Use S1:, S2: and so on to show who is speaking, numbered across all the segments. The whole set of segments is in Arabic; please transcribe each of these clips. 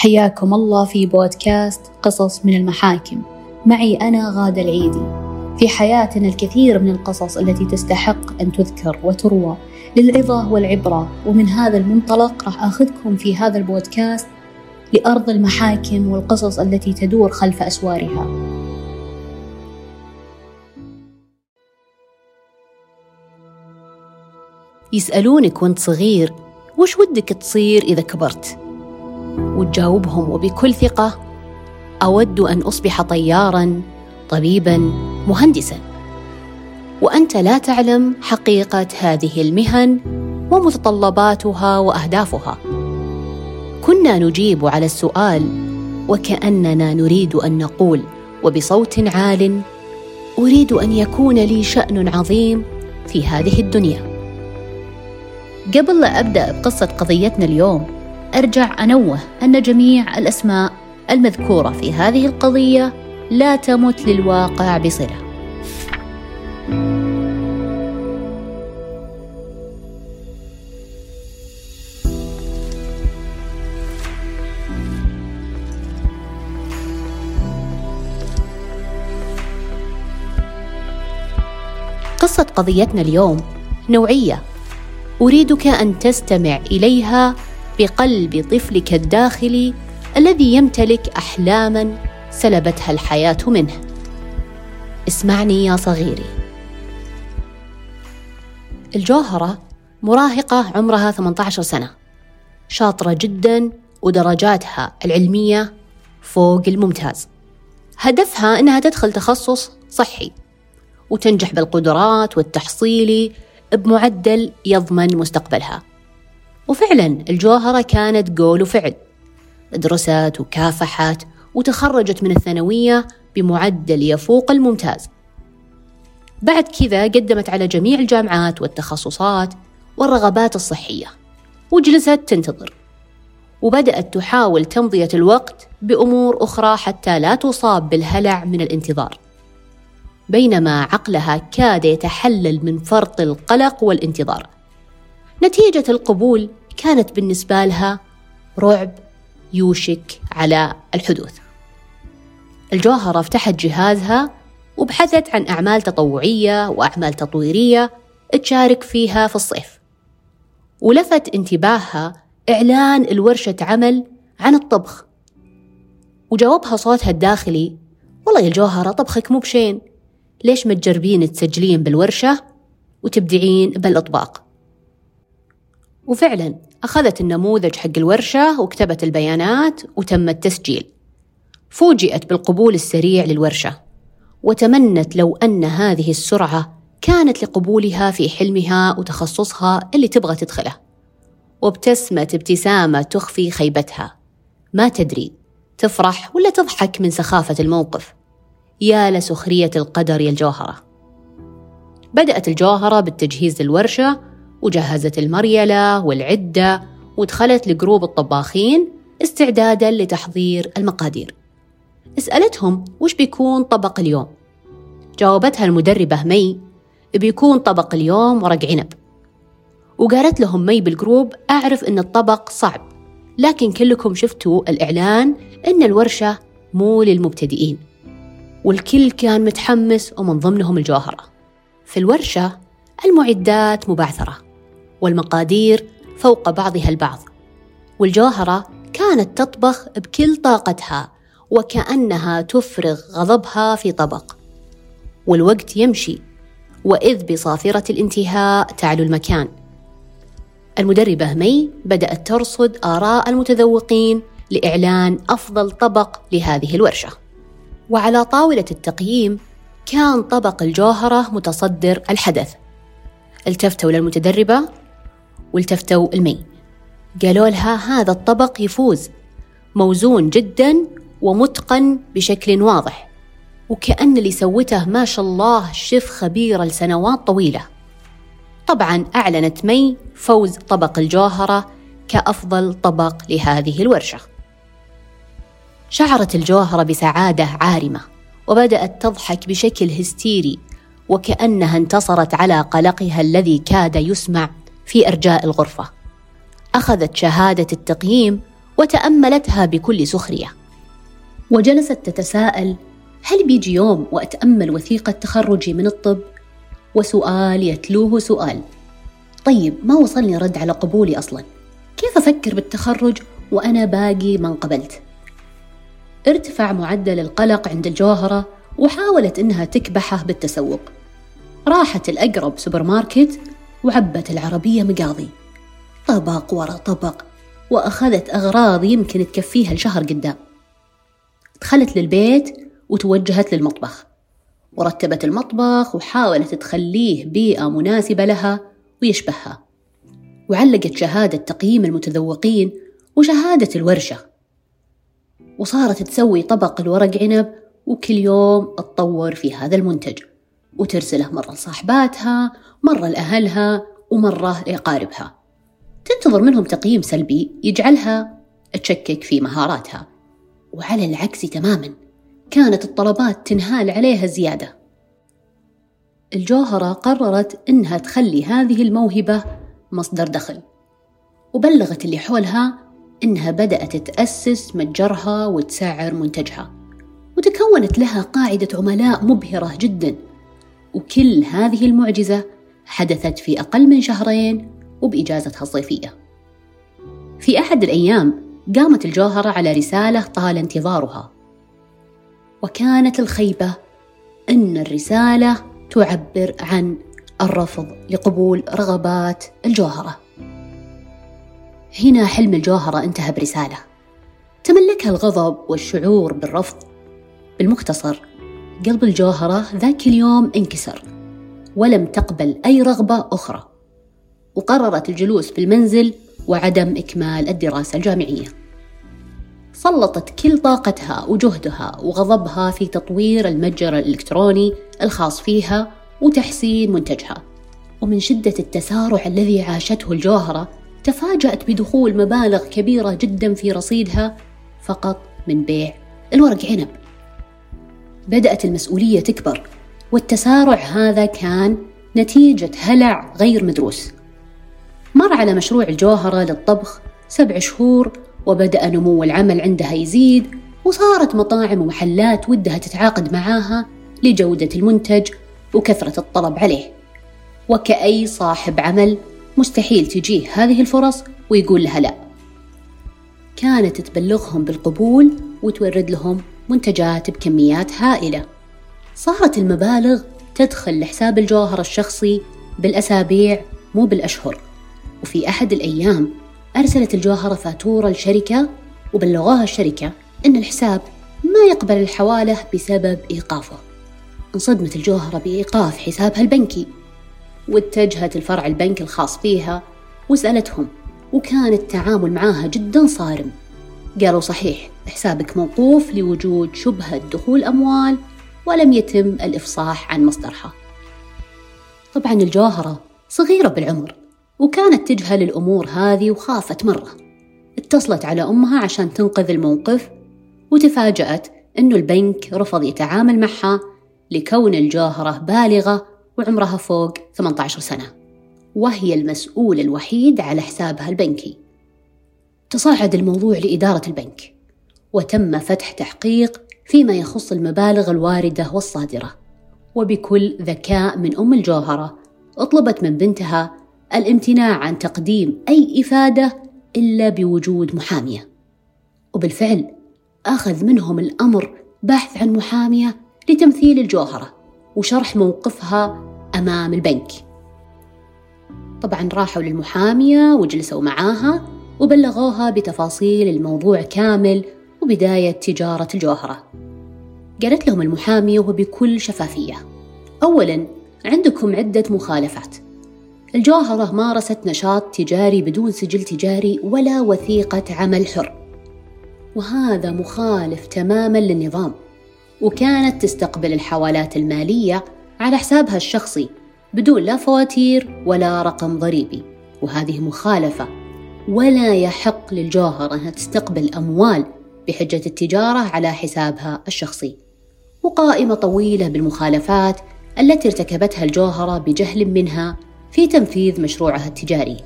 S1: حياكم الله في بودكاست قصص من المحاكم. معي أنا غادة العيدي. في حياتنا الكثير من القصص التي تستحق أن تذكر وتروى للعظة والعبرة. ومن هذا المنطلق راح أخذكم في هذا البودكاست لأرض المحاكم والقصص التي تدور خلف أسوارها.
S2: يسألونك وانت صغير وش ودك تصير إذا كبرت؟ وتجاوبهم وبكل ثقة أود أن أصبح طيارا طبيبا مهندسا. وأنت لا تعلم حقيقة هذه المهن ومتطلباتها وأهدافها. كنا نجيب على السؤال وكأننا نريد أن نقول وبصوت عال أريد أن يكون لي شأن عظيم في هذه الدنيا. قبل لا أبدأ بقصة قضيتنا اليوم أرجع أنوه أن جميع الأسماء المذكورة في هذه القضية لا تمت للواقع بصلة. قصة قضيتنا اليوم نوعية أريدك أن تستمع إليها بقلب طفلك الداخلي الذي يمتلك أحلاما سلبتها الحياة منه. اسمعني يا صغيري. الجوهرة مراهقة عمرها 18 سنة. شاطرة جدا ودرجاتها العلمية فوق الممتاز. هدفها إنها تدخل تخصص صحي وتنجح بالقدرات والتحصيلي بمعدل يضمن مستقبلها. وفعلا الجوهرة كانت قول وفعل. درست وكافحت وتخرجت من الثانوية بمعدل يفوق الممتاز. بعد كذا قدمت على جميع الجامعات والتخصصات والرغبات الصحية وجلست تنتظر. وبدأت تحاول تمضية الوقت بأمور أخرى حتى لا تصاب بالهلع من الانتظار. بينما عقلها كاد يتحلل من فرط القلق والانتظار. نتيجة القبول كانت بالنسبة لها رعب يوشك على الحدوث. الجوهرة فتحت جهازها وبحثت عن أعمال تطوعية وأعمال تطويرية تشارك فيها في الصيف. ولفت انتباهها إعلان الورشة عمل عن الطبخ. وجاوبها صوتها الداخلي والله يا الجوهرة طبخك مو بشين. ليش ما تجربين تسجلين بالورشة وتبدعين بالأطباق؟ وفعلا أخذت النموذج حق الورشة وكتبت البيانات وتم التسجيل. فوجئت بالقبول السريع للورشة وتمنت لو أن هذه السرعة كانت لقبولها في حلمها وتخصصها اللي تبغى تدخله. وابتسمت ابتسامة تخفي خيبتها. ما تدري تفرح ولا تضحك من سخافة الموقف. يا لسخرية القدر يا الجوهرة. بدأت الجوهرة بالتجهيز للورشة وجهزت المريلة والعدة ودخلت لجروب الطباخين استعدادا لتحضير المقادير. اسألتهم وش بيكون طبق اليوم. جاوبتها المدربة مي بيكون طبق اليوم ورق عنب. وقالت لهم مي بالجروب أعرف أن الطبق صعب لكن كلكم شفتوا الإعلان أن الورشة مو للمبتدئين. والكل كان متحمس ومن ضمنهم الجوهرة. في الورشة المعدات مبعثرة. والمقادير فوق بعضها البعض. والجوهرة كانت تطبخ بكل طاقتها وكأنها تفرغ غضبها في طبق. والوقت يمشي وإذ بصافرة الانتهاء تعلو المكان. المدربة مي بدأت ترصد آراء المتذوقين لإعلان أفضل طبق لهذه الورشة. وعلى طاولة التقييم كان طبق الجوهرة متصدر الحدث. التفتوا للمتدربة والتفتوا المي. قالوا لها هذا الطبق يفوز. موزون جدا ومتقن بشكل واضح. وكأن اللي سوته ما شاء الله شيف خبيرة لسنوات طويلة. طبعا أعلنت مي فوز طبق الجوهرة كأفضل طبق لهذه الورشة. شعرت الجوهرة بسعادة عارمة وبدأت تضحك بشكل هستيري وكأنها انتصرت على قلقها الذي كاد يسمع في أرجاء الغرفة. أخذت شهادة التقييم وتأملتها بكل سخرية.
S1: وجلست تتساءل هل بيجي يوم وأتأمل وثيقة تخرجي من الطب؟ وسؤال يتلوه سؤال. طيب ما وصلني رد على قبولي أصلا؟ كيف أفكر بالتخرج وأنا باقي ما انقبلت؟ ارتفع معدل القلق عند الجوهرة وحاولت إنها تكبحه بالتسوق. راحت الأقرب سوبر ماركت وعبت العربية مقاضي. طبق ورا طبق وأخذت أغراض يمكن تكفيها لشهر قدام. دخلت للبيت وتوجهت للمطبخ. ورتبت المطبخ وحاولت تخليه بيئة مناسبة لها ويشبهها. وعلقت شهادة تقييم المتذوقين وشهادة الورشة. وصارت تسوي طبق الورق عنب وكل يوم تطور في هذا المنتج. وترسله مرة لصاحباتها مرة لأهلها ومرة لأقاربها. تنتظر منهم تقييم سلبي يجعلها تشكك في مهاراتها. وعلى العكس تماما كانت الطلبات تنهال عليها زيادة. الجوهرة قررت إنها تخلي هذه الموهبة مصدر دخل. وبلغت اللي حولها إنها بدأت تأسس متجرها وتسعر منتجها. وتكونت لها قاعدة عملاء مبهرة جدا. وكل هذه المعجزة حدثت في أقل من شهرين وبإجازتها الصيفية. في أحد الأيام قامت الجوهرة على رسالة طال انتظارها. وكانت الخيبة أن الرسالة تعبر عن الرفض لقبول رغبات الجوهرة. هنا حلم الجوهرة انتهى برسالة. تملكها الغضب والشعور بالرفض. بالمختصر قلب الجوهرة ذاك اليوم انكسر ولم تقبل أي رغبة أخرى. وقررت الجلوس في المنزل وعدم إكمال الدراسة الجامعية. سلطت كل طاقتها وجهدها وغضبها في تطوير المتجر الإلكتروني الخاص فيها وتحسين منتجها. ومن شدة التسارع الذي عاشته الجوهرة تفاجأت بدخول مبالغ كبيرة جدا في رصيدها فقط من بيع الورق عنب. بدأت المسؤولية تكبر والتسارع هذا كان نتيجة هلع غير مدروس. مر على مشروع الجوهرة للطبخ سبع شهور وبدأ نمو العمل عندها يزيد وصارت مطاعم ومحلات ودها تتعاقد معاها لجودة المنتج وكثرة الطلب عليه. وكأي صاحب عمل مستحيل تجيه هذه الفرص ويقول لها لا. كانت تبلغهم بالقبول وتورد لهم منتجات بكميات هائلة. صارت المبالغ تدخل لحساب الجوهر الشخصي بالأسابيع مو بالأشهر. وفي أحد الأيام أرسلت الجوهرة فاتورة لشركة وبلغوها الشركة أن الحساب ما يقبل الحوالة بسبب إيقافه. انصدمت الجوهرة بإيقاف حسابها البنكي واتجهت الفرع البنك الخاص فيها وسألتهم وكان التعامل معاها جدا صارم. قالوا صحيح حسابك موقوف لوجود شبهة دخول أموال ولم يتم الإفصاح عن مصدرها. طبعا الجوهرة صغيرة بالعمر وكانت تجهل الأمور هذه وخافت مرة. اتصلت على أمها عشان تنقذ الموقف وتفاجأت أنه البنك رفض يتعامل معها لكون الجوهرة بالغة وعمرها فوق 18 سنة. وهي المسؤول الوحيد على حسابها البنكي. تصاعد الموضوع لإدارة البنك وتم فتح تحقيق فيما يخص المبالغ الواردة والصادرة. وبكل ذكاء من أم الجوهرة أطلبت من بنتها الامتناع عن تقديم أي إفادة إلا بوجود محامية. وبالفعل أخذ منهم الأمر بحث عن محامية لتمثيل الجوهرة وشرح موقفها أمام البنك. طبعا راحوا للمحامية وجلسوا معاها وبلغوها بتفاصيل الموضوع كامل وبداية تجارة الجوهرة. قالت لهم المحامية وبكل شفافية أولا عندكم عدة مخالفات. الجوهرة مارست نشاط تجاري بدون سجل تجاري ولا وثيقة عمل حر. وهذا مخالف تماما للنظام وكانت تستقبل الحوالات المالية على حسابها الشخصي بدون لا فواتير ولا رقم ضريبي. وهذه مخالفة. ولا يحق للجوهرة أنها تستقبل أموال بحجة التجارة على حسابها الشخصي. وقائمة طويلة بالمخالفات التي ارتكبتها الجوهرة بجهل منها في تنفيذ مشروعها التجاري.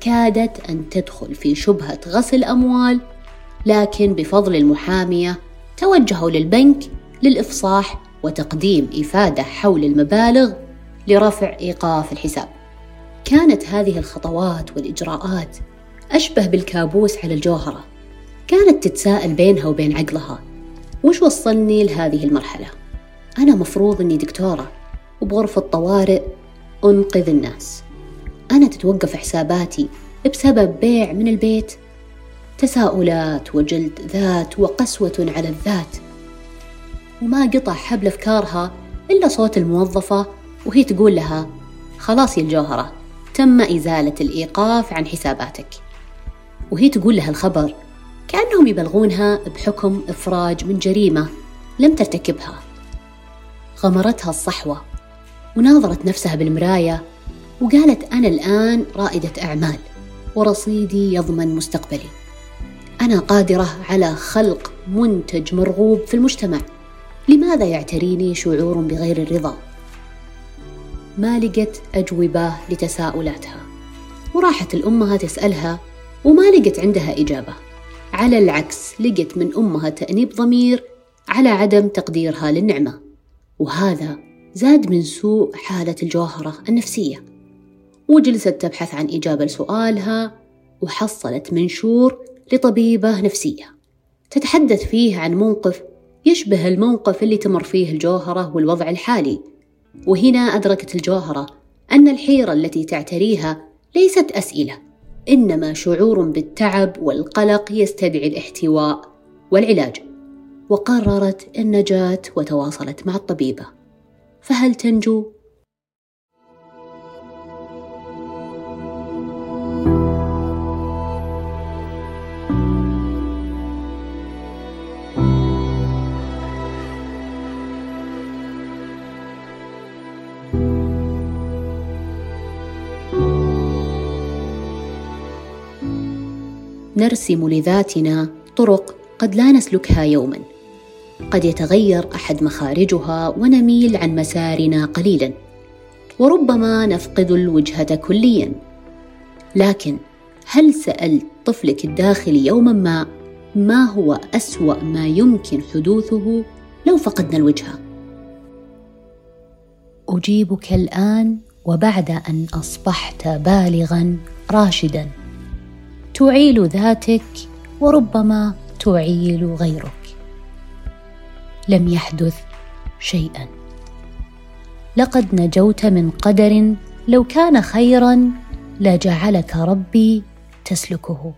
S1: كادت أن تدخل في شبهة غسل أموال
S2: لكن بفضل المحامية توجهوا للبنك للإفصاح وتقديم إفادة حول المبالغ لرفع إيقاف الحساب. كانت هذه الخطوات والإجراءات أشبه بالكابوس على الجوهرة. كانت تتساءل بينها وبين عقلها: وش وصلني لهذه المرحلة؟ أنا مفروض إني دكتورة وبغرفة طوارئ أنقذ الناس. أنا تتوقف حساباتي بسبب بيع من البيت تساؤلات وجلد ذات وقسوة على الذات وما قطع حبل أفكارها إلا صوت الموظفة وهي تقول لها خلاص يا الجوهرة تم إزالة الإيقاف عن حساباتك. وهي تقول لها الخبر كأنهم يبلغونها بحكم إفراج من جريمة لم ترتكبها. غمرتها الصحوة وناظرت نفسها بالمراية وقالت أنا الآن رائدة أعمال ورصيدي يضمن مستقبلي. أنا قادرة على خلق منتج مرغوب في المجتمع. لماذا يعتريني شعور بغير الرضا؟ ما لقت أجوبة لتساؤلاتها. وراحت الأمها تسألها وما لقت عندها إجابة. على العكس لقت من أمها تأنيب ضمير على عدم تقديرها للنعمة. وهذا زاد من سوء حالة الجوهرة النفسية. وجلست تبحث عن إجابة لسؤالها وحصلت منشور لطبيبة نفسية. تتحدث فيه عن موقف يشبه الموقف اللي تمر فيه الجوهرة والوضع الحالي. وهنا أدركت الجوهرة أن الحيرة التي تعتريها ليست أسئلة إنما شعور بالتعب والقلق يستدعي الاحتواء والعلاج. وقررت النجاة وتواصلت مع الطبيبة. فهل تنجو؟ نرسم لذاتنا طرق قد لا نسلكها يوما. قد يتغير أحد مخارجها ونميل عن مسارنا قليلا. وربما نفقد الوجهة كليا. لكن هل سالت طفلك الداخلي يوما ما ما هو أسوأ ما يمكن حدوثه لو فقدنا الوجهة؟
S1: أجيبك الآن وبعد أن أصبحت بالغا راشدا. تعيل ذاتك وربما تعيل غيرك. لم يحدث شيئا. لقد نجوت من قدر لو كان خيرا لجعلك ربي تسلكه.